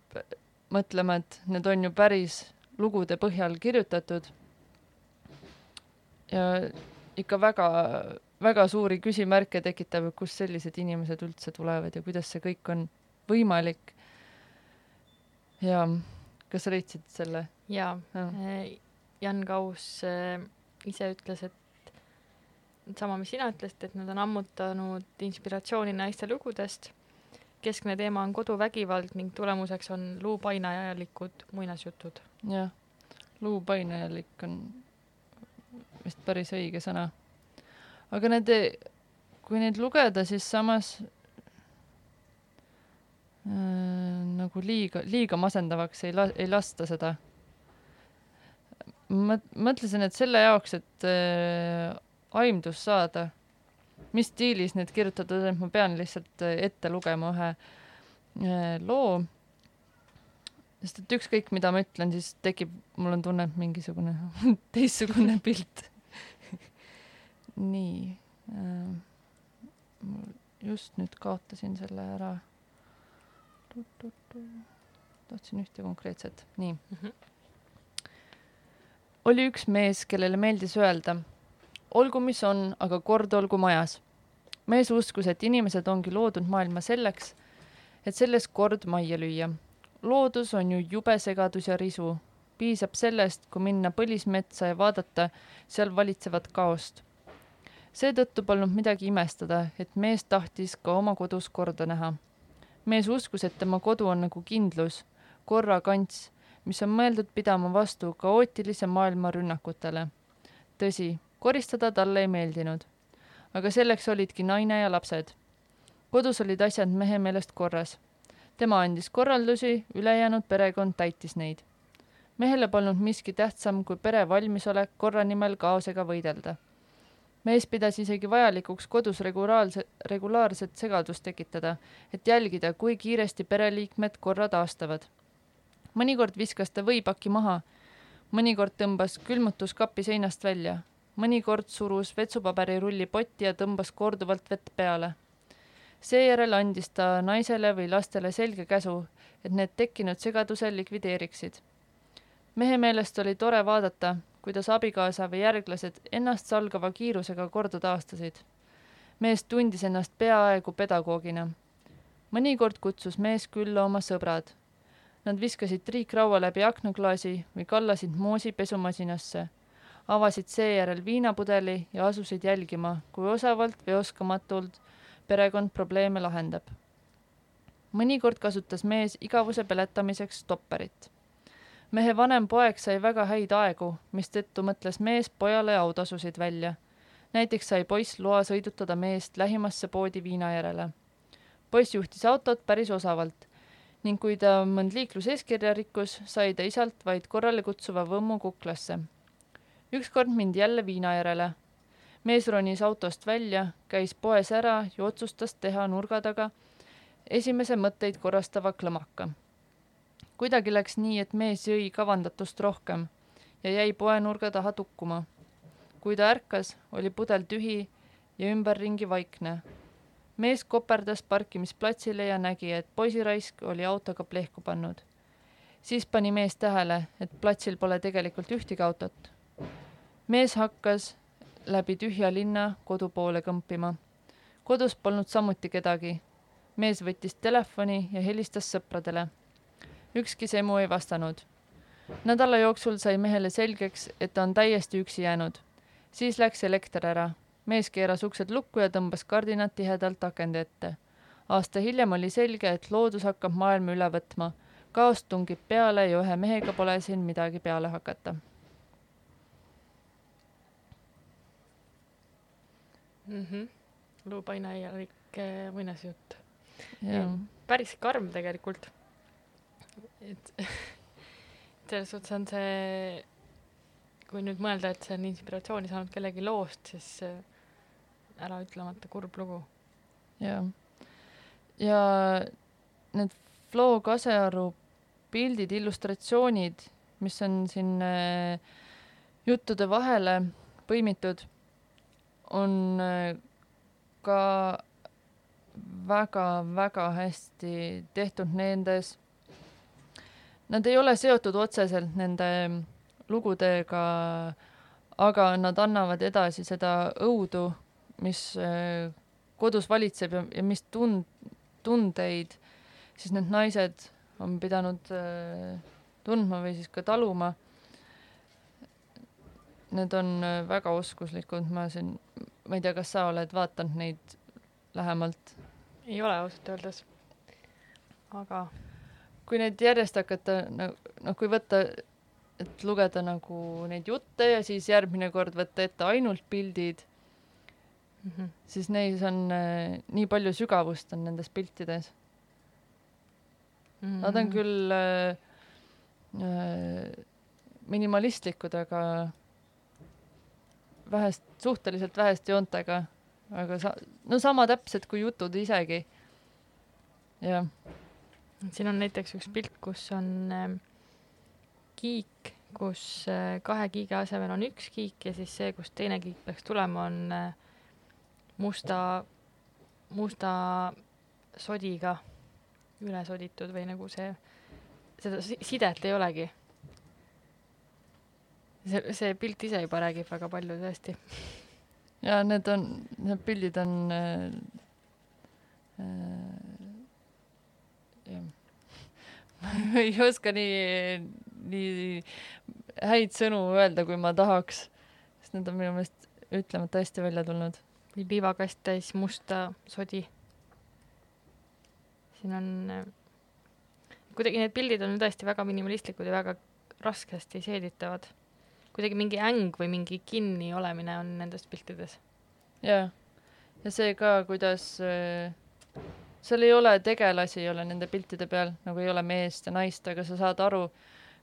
mõtlema, et need on ju päris lugude põhjal kirjutatud. ja ikka väga, väga suuri küsimärke tekitav, kust sellised inimesed üldse tulevad ja kuidas see kõik on võimalik. ja kas sa leidsid selle? jaa ja., eh, Jan Kaus äh, ise ütles, et sama, mis sina ütlesid, et nad on ammutanud inspiratsiooni naiste lugudest keskne teema on koduvägivald ning tulemuseks on luupainajalikud muinasjutud. jah, luupainajalik on vist päris õige sõna. Aga need, kui neid lugeda, siis samas äh, nagu liiga, liiga masendavaks ei la-, ei lasta seda. ma mõtlesin, et selle jaoks, et äh, aimdus saada mis stiilis need kirjutatud on, et ma pean lihtsalt äh, ette lugema ühe äh, loo. sest et ükskõik, mida ma ütlen, siis tekib, mul on tunne, et mingisugune teistsugune pilt nii äh,. just nüüd kaotasin selle ära. tahtsin ühte konkreetset, nii mm. -hmm. oli üks mees, kellele meeldis öelda olgu, mis on, aga kord olgu majas mees uskus, et inimesed ongi loodud maailma selleks, et selles kord majja lüüa. loodus on ju jube segadus ja risu. piisab sellest, kui minna põlismetsa ja vaadata seal valitsevat kaost. Seetõttu polnud midagi imestada, et mees tahtis ka oma kodus korda näha. mees uskus, et tema kodu on nagu kindlus, korrakants, mis on mõeldud pidama vastu kaootilise maailma rünnakutele. tõsi, koristada talle ei meeldinud aga selleks olidki naine ja lapsed. kodus olid asjad mehe meelest korras. tema andis korraldusi, ülejäänud perekond täitis neid. mehele polnud miski tähtsam kui pere valmisolek korra nimel kaosega võidelda. Mees pidas isegi vajalikuks kodus regulaarse, regulaarset segadust tekitada, et jälgida, kui kiiresti pereliikmed korra taastavad. mõnikord viskas ta võipaki maha, mõnikord tõmbas külmutuskapi seinast välja, mõnikord surus vetsupaberirulli potti ja tõmbas korduvalt vett peale. seejärel andis ta naisele või lastele selge käsu, et need tekkinud segaduse likvideeriksid. mehe meelest oli tore vaadata, kuidas abikaasa või järglased ennast salgava kiirusega korda taastasid. mees tundis ennast peaaegu pedagoogina. mõnikord kutsus mees külla oma sõbrad. Nad viskasid triikraua läbi aknaklaasi või kallasid moosi pesumasinasse, avasid seejärel viinapudeli ja asusid jälgima, kui osavalt või oskamatult perekond probleeme lahendab. mõnikord kasutas mees igavuse peletamiseks stopperit mehe vanem poeg sai väga häid aegu, mistõttu mõtles mees pojale autasusid välja. näiteks sai poiss loa sõidutada meest lähimasse poodi viina järele. poiss juhtis autot päris osavalt ning kui ta mõnd liikluseeskirja rikkus, sai ta isalt vaid korralekutsuva võmmu kuklasse. ükskord mindi jälle viina järele. mees ronis autost välja, käis poes ära ja otsustas teha nurga taga esimese mõtteid korrastava klõmaka kuidagi läks nii, et mees jõi kavandatust rohkem ja jäi poenurga taha tukkuma. kui ta ärkas, oli pudel tühi ja ümberringi vaikne. mees koperdas parkimisplatsile ja nägi, et poisiraisk oli autoga plehku pannud. siis pani mees tähele, et platsil pole tegelikult ühtegi autot. mees hakkas läbi tühja linna kodu poole kõmpima. kodus polnud samuti kedagi. mees võttis telefoni ja helistas sõpradele ükski semu ei vastanud. nädala jooksul sai mehele selgeks, et ta on täiesti üksi jäänud. siis läks elekter ära. mees keeras uksed lukku ja tõmbas kardinad tihedalt akende ette. aasta hiljem oli selge, et loodus hakkab maailma üle võtma. kaos tungib peale ja ühe mehega pole siin midagi peale hakata mm. -hmm. luupainajalik muinasjutt. jah. päris karm tegelikult et selles suhtes on see, kui nüüd mõelda, et see on inspiratsiooni saanud kellegi loost, siis äraütlemata kurb lugu. jah. ja need Flo Kasearu pildid, illustratsioonid, mis on siin äh, juttude vahele põimitud, on äh, ka väga-väga hästi tehtud nendes nad ei ole seotud otseselt nende lugudega, aga nad annavad edasi seda õudu, mis äh, kodus valitseb ja, ja mis tund-, tundeid siis need naised on pidanud äh, tundma või siis ka taluma. Need on äh, väga oskuslikud, ma siin, ma ei tea, kas sa oled vaadanud neid lähemalt? ei ole ausalt öeldes, aga kui neid järjest hakata noh, kui võtta, et lugeda nagu neid jutte ja siis järgmine kord võtta ette ainult pildid mm, -hmm. siis neis on äh, nii palju sügavust on nendes piltides mm. -hmm. Nad on küll äh, äh, minimalistlikud, aga vähest, suhteliselt väheste joontega, aga sa-, no sama täpsed kui jutud isegi. jah siin on näiteks üks pilt, kus on äh, kiik, kus äh, kahe kiige asemel on üks kiik ja siis see, kust teine kiik peaks tulema, on äh, musta, musta sodiga üle soditud või nagu see, seda sidet ei olegi. see, see pilt ise juba räägib väga palju tõesti. ja need on, need pildid on äh, äh, ma ei oska nii, nii häid sõnu öelda, kui ma tahaks, sest need on minu meelest ütlemata hästi välja tulnud. või liivakast täis musta sodi. siin on, kuidagi need pildid on tõesti väga minimalistlikud ja väga raskesti seeditavad. kuidagi mingi äng või mingi kinni olemine on nendes piltides. jaa, ja see ka, kuidas äh, seal ei ole tegelasi, ei ole nende piltide peal, nagu ei ole meest ja naist, aga sa saad aru,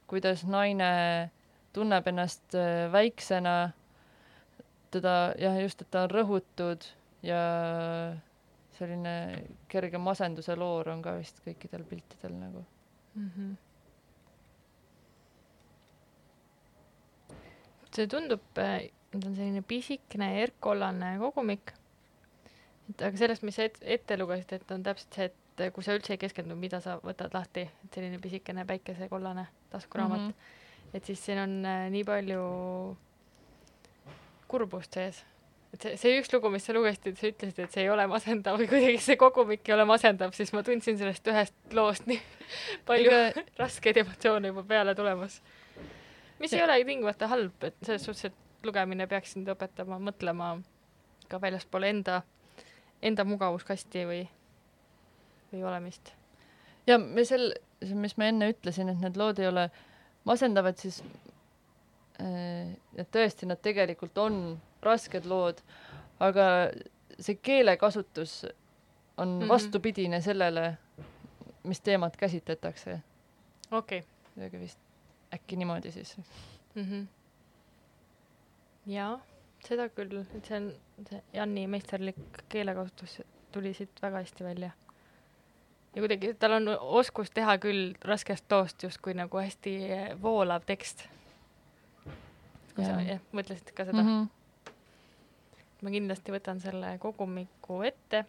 kuidas naine tunneb ennast äh, väiksena, teda jah, just, et ta on rõhutud ja selline kerge masenduse loor on ka vist kõikidel piltidel nagu mm. -hmm. see tundub, et on selline pisikene erkkollane kogumik. Et aga sellest, mis sa et, ette lugesid, et on täpselt see, et kui sa üldse ei keskendu, mida sa võtad lahti, et selline pisikene päikesekollane taskuraamat mm, -hmm. et siis siin on äh, nii palju kurbust sees et see, see üks lugu, mis sa lugesid, sa ütlesid, et see ei ole masendav või kuidagi see kogumik ei ole masendav, siis ma tundsin sellest ühest loost nii palju Ega... raskeid emotsioone juba peale tulemas. mis ja. ei olegi tingimata halb, et selles suhtes, et lugemine peaks sind õpetama mõtlema ka väljaspool enda, enda mugavuskasti või, või olemist. ja me sel, mis ma enne ütlesin, et need lood ei ole masendavad, siis äh, et tõesti, nad tegelikult on rasked lood, aga see keelekasutus on mm -hmm. vastupidine sellele, mis teemat käsitletakse. okei okay.. kuidagi vist äkki niimoodi siis mm. -hmm. jaa, seda küll, et see on, see Janni meisterlik keelekasutus tuli siit väga hästi välja. ja kuidagi tal on oskus teha küll raskest loost justkui nagu hästi voolav tekst. kui sa jah, mõtlesid ka seda mm? -hmm ma kindlasti võtan selle kogumiku ette.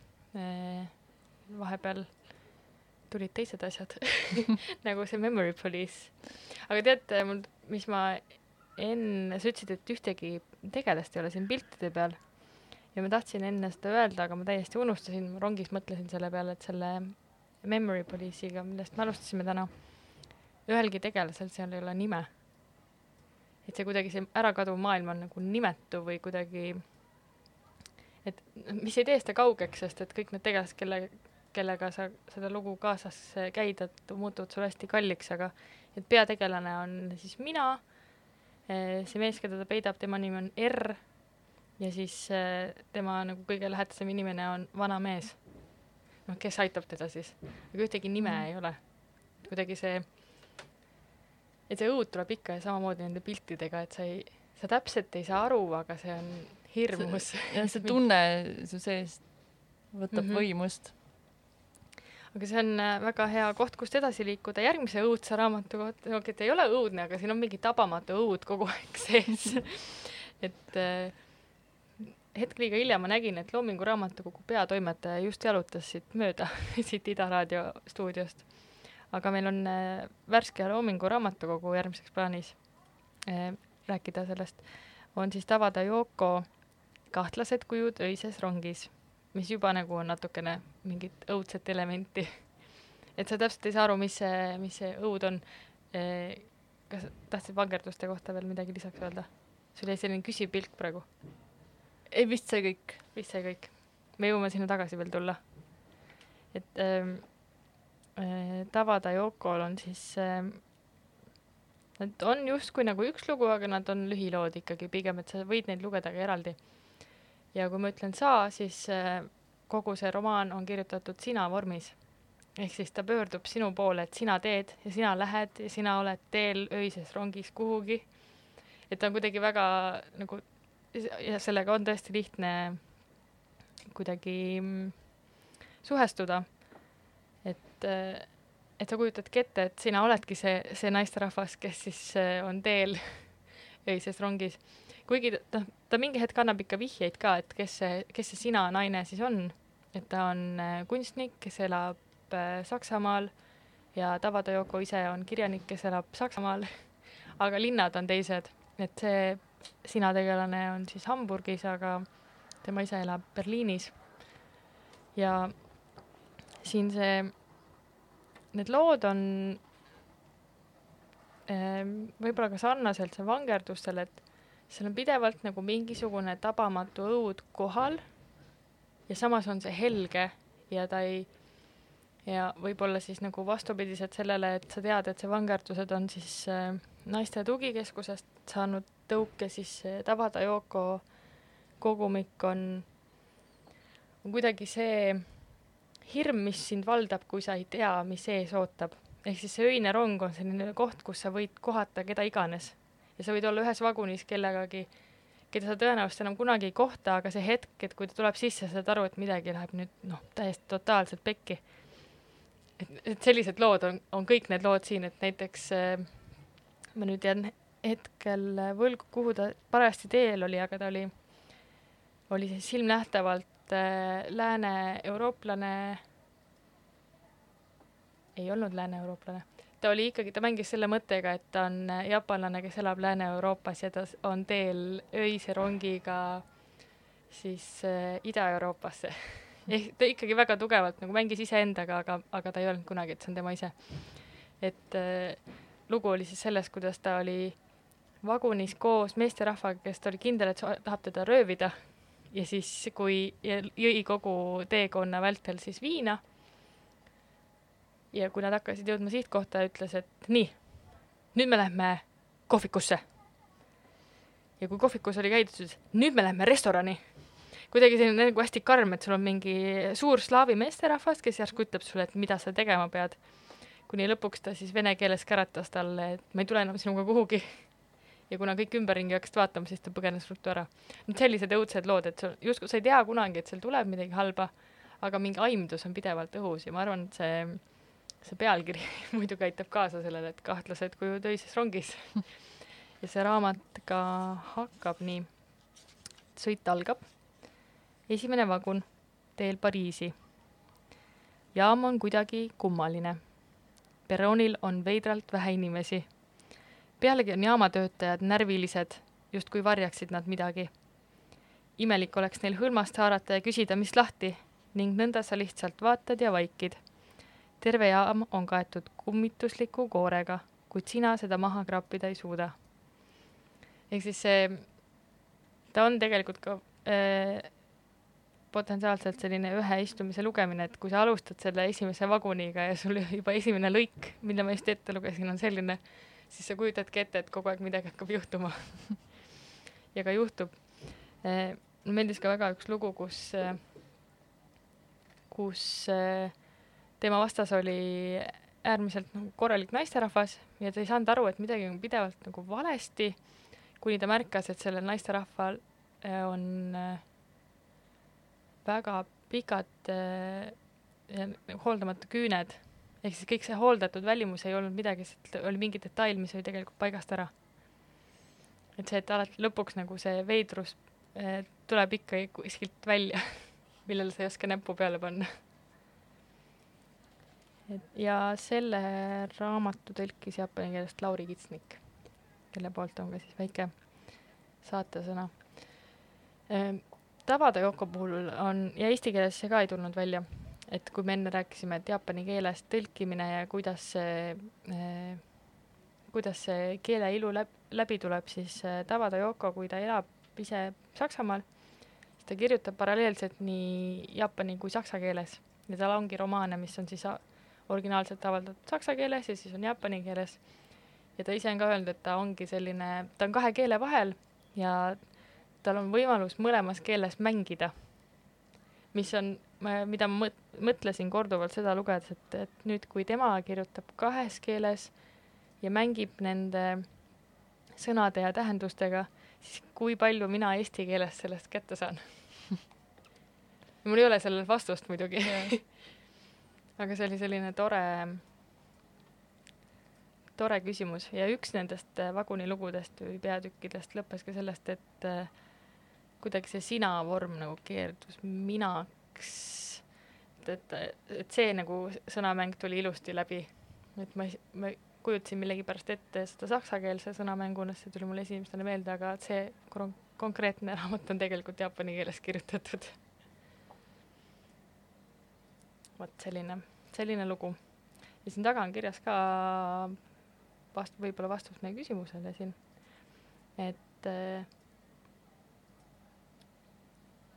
vahepeal tulid teised asjad nagu see Memory Police. aga teate mul, mis ma enne, sa ütlesid, et ühtegi tegelast ei ole siin piltide peal ja ma tahtsin enne seda öelda, aga ma täiesti unustasin, rongis mõtlesin selle peale, et selle Memory Police'iga, millest me alustasime täna, ühelgi tegelasel seal ei ole nime. et see kuidagi, see ärakaduv maailm on nagu nimetu või kuidagi et mis ei tee seda kaugeks, sest et kõik need tegelased, kelle, kellega sa seda lugu kaasas käid, et muutuvad sulle hästi kalliks, aga et peategelane on siis mina, see mees, keda ta peidab, tema nimi on R ja siis eh, tema nagu kõige lähedasem inimene on vana mees. noh, kes aitab teda siis, aga ühtegi nime mm. ei ole. kuidagi see, et see õud tuleb ikka ja samamoodi nende piltidega, et sa ei, sa täpselt ei saa aru, aga see on hirmus. jah, see tunne su sees võtab mm -hmm. võimust. Aga see on äh, väga hea koht, kust edasi liikuda. Järgmise õudse raamatu kohta, no et ei ole õudne, aga siin on mingi tabamatu õud kogu aeg sees. Et äh, hetk liiga hilja ma nägin, et Loomingu Raamatukogu peatoimetaja just jalutas siit mööda siit Ida raadio stuudiost. aga meil on äh, värske Loomingu Raamatukogu järgmiseks plaanis rääkida sellest, on siis Tavada Yoko kahtlased kujud öises rongis, mis juba nagu on natukene mingit õudset elementi. et sa täpselt ei saa aru, mis see, mis see õud on. kas tahtsid vangerduste kohta veel midagi lisaks öelda? sul jäi selline küsiv pilk praegu. ei, vist sai kõik. vist sai kõik. me jõuame sinna tagasi veel tulla. et ähm, äh, Tavada Yokol on siis äh, Nad on justkui nagu üks lugu, aga nad on lühilood ikkagi pigem, et sa võid neid lugeda ka eraldi ja kui ma ütlen sa, siis äh, kogu see romaan on kirjutatud sina vormis. ehk siis ta pöördub sinu poole, et sina teed ja sina lähed ja sina oled teel öises rongis kuhugi. et ta on kuidagi väga nagu ja sellega on tõesti lihtne kuidagi mm, suhestuda. et, äh, et sa kujutadki ette, et sina oledki see, see naisterahvas, kes siis äh, on teel öises rongis kuigi noh, ta mingi hetk annab ikka vihjeid ka, et kes see, kes see sina naine siis on. et ta on äh, kunstnik, kes elab äh, Saksamaal ja Tavada Yoko ise on kirjanik, kes elab Saksamaal aga linnad on teised, et see sina tegelane on siis Hamburgis, aga tema ise elab Berliinis. ja siin see, need lood on äh, võib-olla ka sarnaselt see vangerdustele, et seal on pidevalt nagu mingisugune tabamatu õud kohal ja samas on see helge ja ta ei, ja võib-olla siis nagu vastupidiselt sellele, et sa tead, et see vangerdused on siis äh, naiste tugikeskusest saanud tõuke, siis äh, Tabada Yoko kogumik on, on kuidagi see hirm, mis sind valdab, kui sa ei tea, mis ees ootab. ehk siis see öine rong on selline koht, kus sa võid kohata keda iganes ja sa võid olla ühes vagunis kellegagi, keda sa tõenäoliselt enam kunagi ei kohta, aga see hetk, et kui ta tuleb sisse, sa saad aru, et midagi läheb nüüd noh, täiesti totaalselt pekki. et, et sellised lood on, on kõik need lood siin, et näiteks äh, ma nüüd jään hetkel võlgu, kuhu ta parajasti teel oli, aga ta oli, oli siis silmnähtavalt äh, lääne-eurooplane, ei olnud lääne-eurooplane ta oli ikkagi, ta mängis selle mõttega, et ta on jaapanlane, kes elab Lääne-Euroopas ja ta on teel öise rongiga siis äh, Ida-Euroopasse. ehk ta ikkagi väga tugevalt nagu mängis iseendaga, aga, aga ta ei öelnud kunagi, et see on tema ise. et äh, lugu oli siis selles, kuidas ta oli vagunis koos meesterahvaga, kes ta oli kindel, et tahab teda röövida ja siis, kui jõi kogu teekonna vältel siis viina ja kui nad hakkasid jõudma sihtkohta, ütles, et nii, nüüd me lähme kohvikusse. ja kui kohvikus oli käidud, siis nüüd me lähme restorani. kuidagi selline nagu hästi karm, et sul on mingi suur slaavi meesterahvas, kes järsku ütleb sulle, et mida sa tegema pead. kuni lõpuks ta siis vene keeles käratas talle, et ma ei tule enam sinuga kuhugi. ja kuna kõik ümberringi hakkasid vaatama, siis ta põgenes ruttu ära. nüüd sellised õudsed lood, et sul justkui sa ei tea kunagi, et seal tuleb midagi halba, aga mingi aimdus on pidevalt õhus ja ma arvan, et see see pealkiri muidugi aitab kaasa sellele, et kahtlased kujud öises rongis ja see raamat ka hakkab nii. sõit algab. esimene vagun teel Pariisi. jaam on kuidagi kummaline. perroonil on veidralt vähe inimesi. pealegi on jaamatöötajad närvilised, justkui varjaksid nad midagi. imelik oleks neil hõlmast haarata ja küsida, mis lahti ning nõnda sa lihtsalt vaatad ja vaikid terve jaam on kaetud kummitusliku koorega, kuid sina seda maha kraapida ei suuda. ehk siis see, ta on tegelikult ka äh, potentsiaalselt selline ühe istumise lugemine, et kui sa alustad selle esimese vaguniga ja sul juba esimene lõik, mille ma just ette lugesin, on selline, siis sa kujutadki ette, et kogu aeg midagi hakkab juhtuma ja ka juhtub. mulle meeldis ka väga üks lugu, kus, kus äh, tema vastas oli äärmiselt nagu korralik naisterahvas ja ta ei saanud aru, et midagi on pidevalt nagu valesti, kuni ta märkas, et sellel naisterahval äh, on äh, väga pikad äh, hooldamata küüned, ehk siis kõik see hooldatud välimus ei olnud midagi, oli mingi detail, mis oli tegelikult paigast ära. et see, et alati lõpuks nagu see veidrus tuleb ikka kuskilt välja millele sa ei oska näppu peale panna ja selle raamatu tõlkis jaapani keelest Lauri Kitsnik, kelle poolt on ka siis väike saatesõna. Ehm, Tabada Yoko puhul on, ja eesti keeles see ka ei tulnud välja, et kui me enne rääkisime, et jaapani keelest tõlkimine ja kuidas see eh,, kuidas see keele ilu läb, läbi tuleb, siis eh, Tabada Yoko, kui ta elab ise Saksamaal, siis ta kirjutab paralleelselt nii jaapani kui saksa keeles ja tal ongi romaane, mis on siis originaalselt avaldatud saksa keeles ja siis on jaapani keeles. ja ta ise on ka öelnud, et ta ongi selline, ta on kahe keele vahel ja tal on võimalus mõlemas keeles mängida. mis on, mida ma mõt-, mõtlesin korduvalt seda lugedes, et, et nüüd, kui tema kirjutab kahes keeles ja mängib nende sõnade ja tähendustega, siis kui palju mina eesti keeles sellest kätte saan mul ei ole sellele vastust muidugi aga see oli selline tore, tore küsimus ja üks nendest äh, vagunilugudest või peatükkidest lõppes ka sellest, et äh, kuidagi see sina vorm nagu keerdus minaks. et, et, et see nagu sõnamäng tuli ilusti läbi. et ma, ma kujutasin millegipärast ette seda saksakeelse sõnamänguna, see tuli mulle esimesena meelde, aga see konkreetne raamat on tegelikult jaapani keeles kirjutatud vot selline, selline lugu. ja siin taga on kirjas ka vast-, võib-olla vastus meie küsimusele siin, et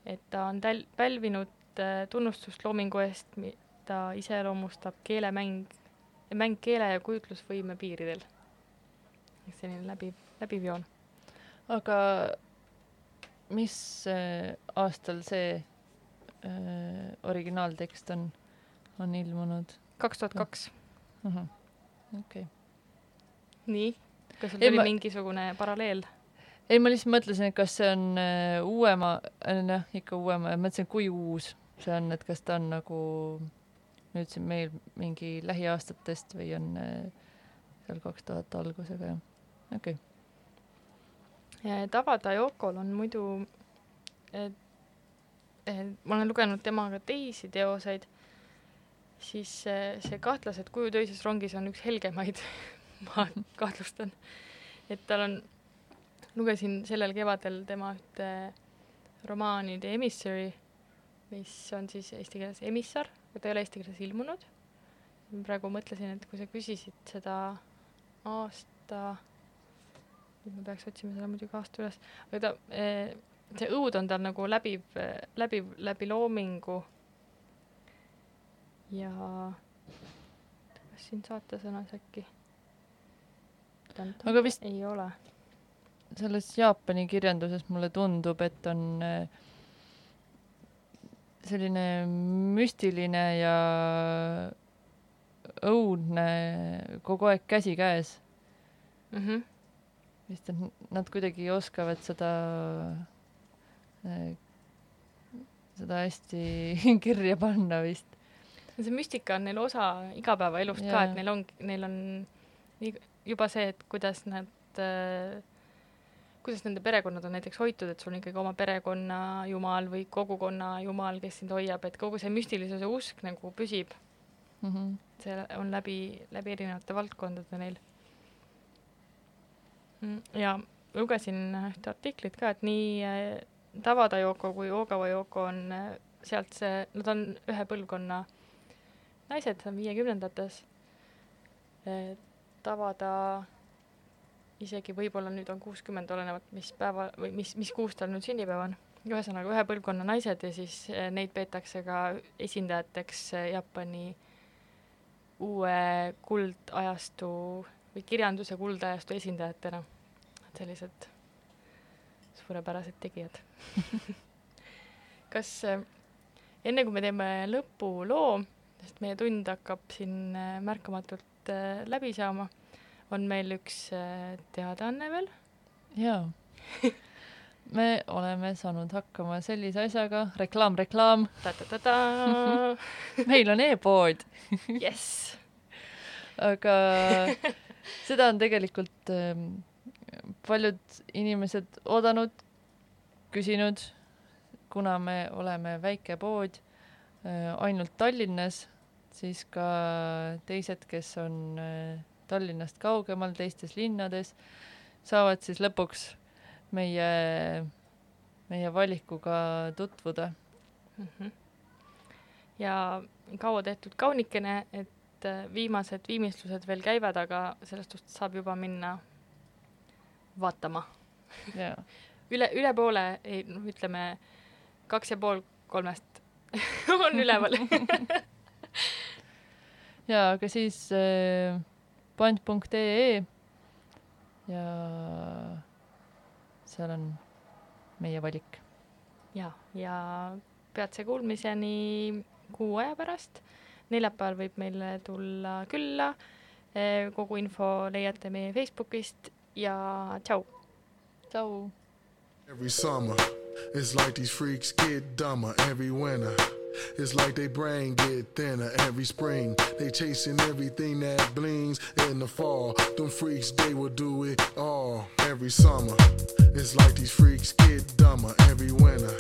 et ta on täl-, pälvinud äh, tunnustust loomingu eest, mida iseloomustab keelemäng, mäng keele ja kujutlusvõime piiridel. selline läbiv, läbiv joon. aga mis äh, aastal see äh, originaaltekst on? On ilmunud? kaks tuhat kaks. okei. nii, kas sul tuli ma... mingisugune paralleel? ei, ma lihtsalt mõtlesin, et kas see on äh, uuema, jah, ikka uuema, mõtlesin, kui uus see on, et kas ta on nagu nüüd siin meil mingi lähiaastatest või on äh, seal kaks tuhat algusega, jah. okei okay.. Tabada Yokol on muidu, ma olen lugenud temaga teisi teoseid, siis see, kahtlased kujud öises rongis on üks helgemaid, ma kahtlustan. et tal on, lugesin sellel kevadel tema ühte romaani The Emissary, mis on siis eesti keeles emissar, aga ta ei ole eesti keeles ilmunud. praegu mõtlesin, et kui sa küsisid seda aasta nüüd ma peaks otsima selle muidugi aasta üles, aga ta, see õud on tal nagu läbiv, läbiv läbi loomingu. Ja kas siin saatesõnas äkki? Aga vist- ei ole. selles Jaapani kirjanduses mulle tundub, et on äh, selline müstiline ja õudne kogu aeg käsikäes. Mm -hmm. vist, et nad kuidagi oskavad seda, seda hästi kirja panna vist. See müstika on neil osa igapäevaelust ka, Jaa. et neil on, neil on nii- juba see, et kuidas nad äh, kuidas nende perekonnad on näiteks hoitud, et sul on ikkagi oma perekonna jumal või kogukonna jumal, kes sind hoiab, et kogu see müstilisuse usk nagu püsib, Mm -hmm. see on läbi, läbi erinevate valdkondade neil. ja lugesin ühte artiklit ka, et nii äh, Tabada Yoko kui Ogawa Yoko on äh, sealt see, nad on ühe põlvkonna naised, on viiekümnendates. Tabada isegi võib-olla nüüd on kuuskümmend, olenevalt mis päeva või mis, mis kuus tal nüüd sünnipäev on. ühesõnaga ühe põlvkonna naised ja siis eh, neid peetakse ka esindajateks eh, Jaapani uue kuldajastu või kirjanduse kuldajastu esindajatena. sellised suurepärased tegijad. kas eh, enne kui me teeme lõpuloo, sest meie tund hakkab siin eh, märkamatult eh, läbi saama, on meil üks eh, teadaanne veel. jaa. me oleme saanud hakkama sellise asjaga, reklaam, reklaam, meil on e-pood, jess. aga seda on tegelikult ähm, paljud inimesed oodanud, küsinud, kuna me oleme väike pood äh, ainult Tallinnas, siis ka teised, kes on äh, Tallinnast kaugemal, teistes linnades, saavad siis lõpuks meie, meie valikuga tutvuda. Mhm. ja kaua tehtud kaunikene, et eh, viimased viimistlused veel käivad, aga sellest suhtes saab juba minna vaatama. jaa, üle, üle poole, ei noh, ütleme kaks ja pool kolmest on üleval. jaa, aga siis äh, pant.ee ja seal on meie valik. ja, ja peatse kuulmiseni kuu aja pärast. neljapäeval võib meile tulla külla. kogu info leiate meie Facebookist ja tšau. tšau. Every summer, it's like these freaks get dumber every winter. It's like they brain get thinner every spring. They chasing everything that blings in the fall. Them freaks, they will do it all every summer. It's like these freaks get dumber every winter.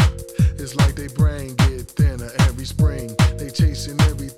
It's like they brain get thinner every spring. They chasing everything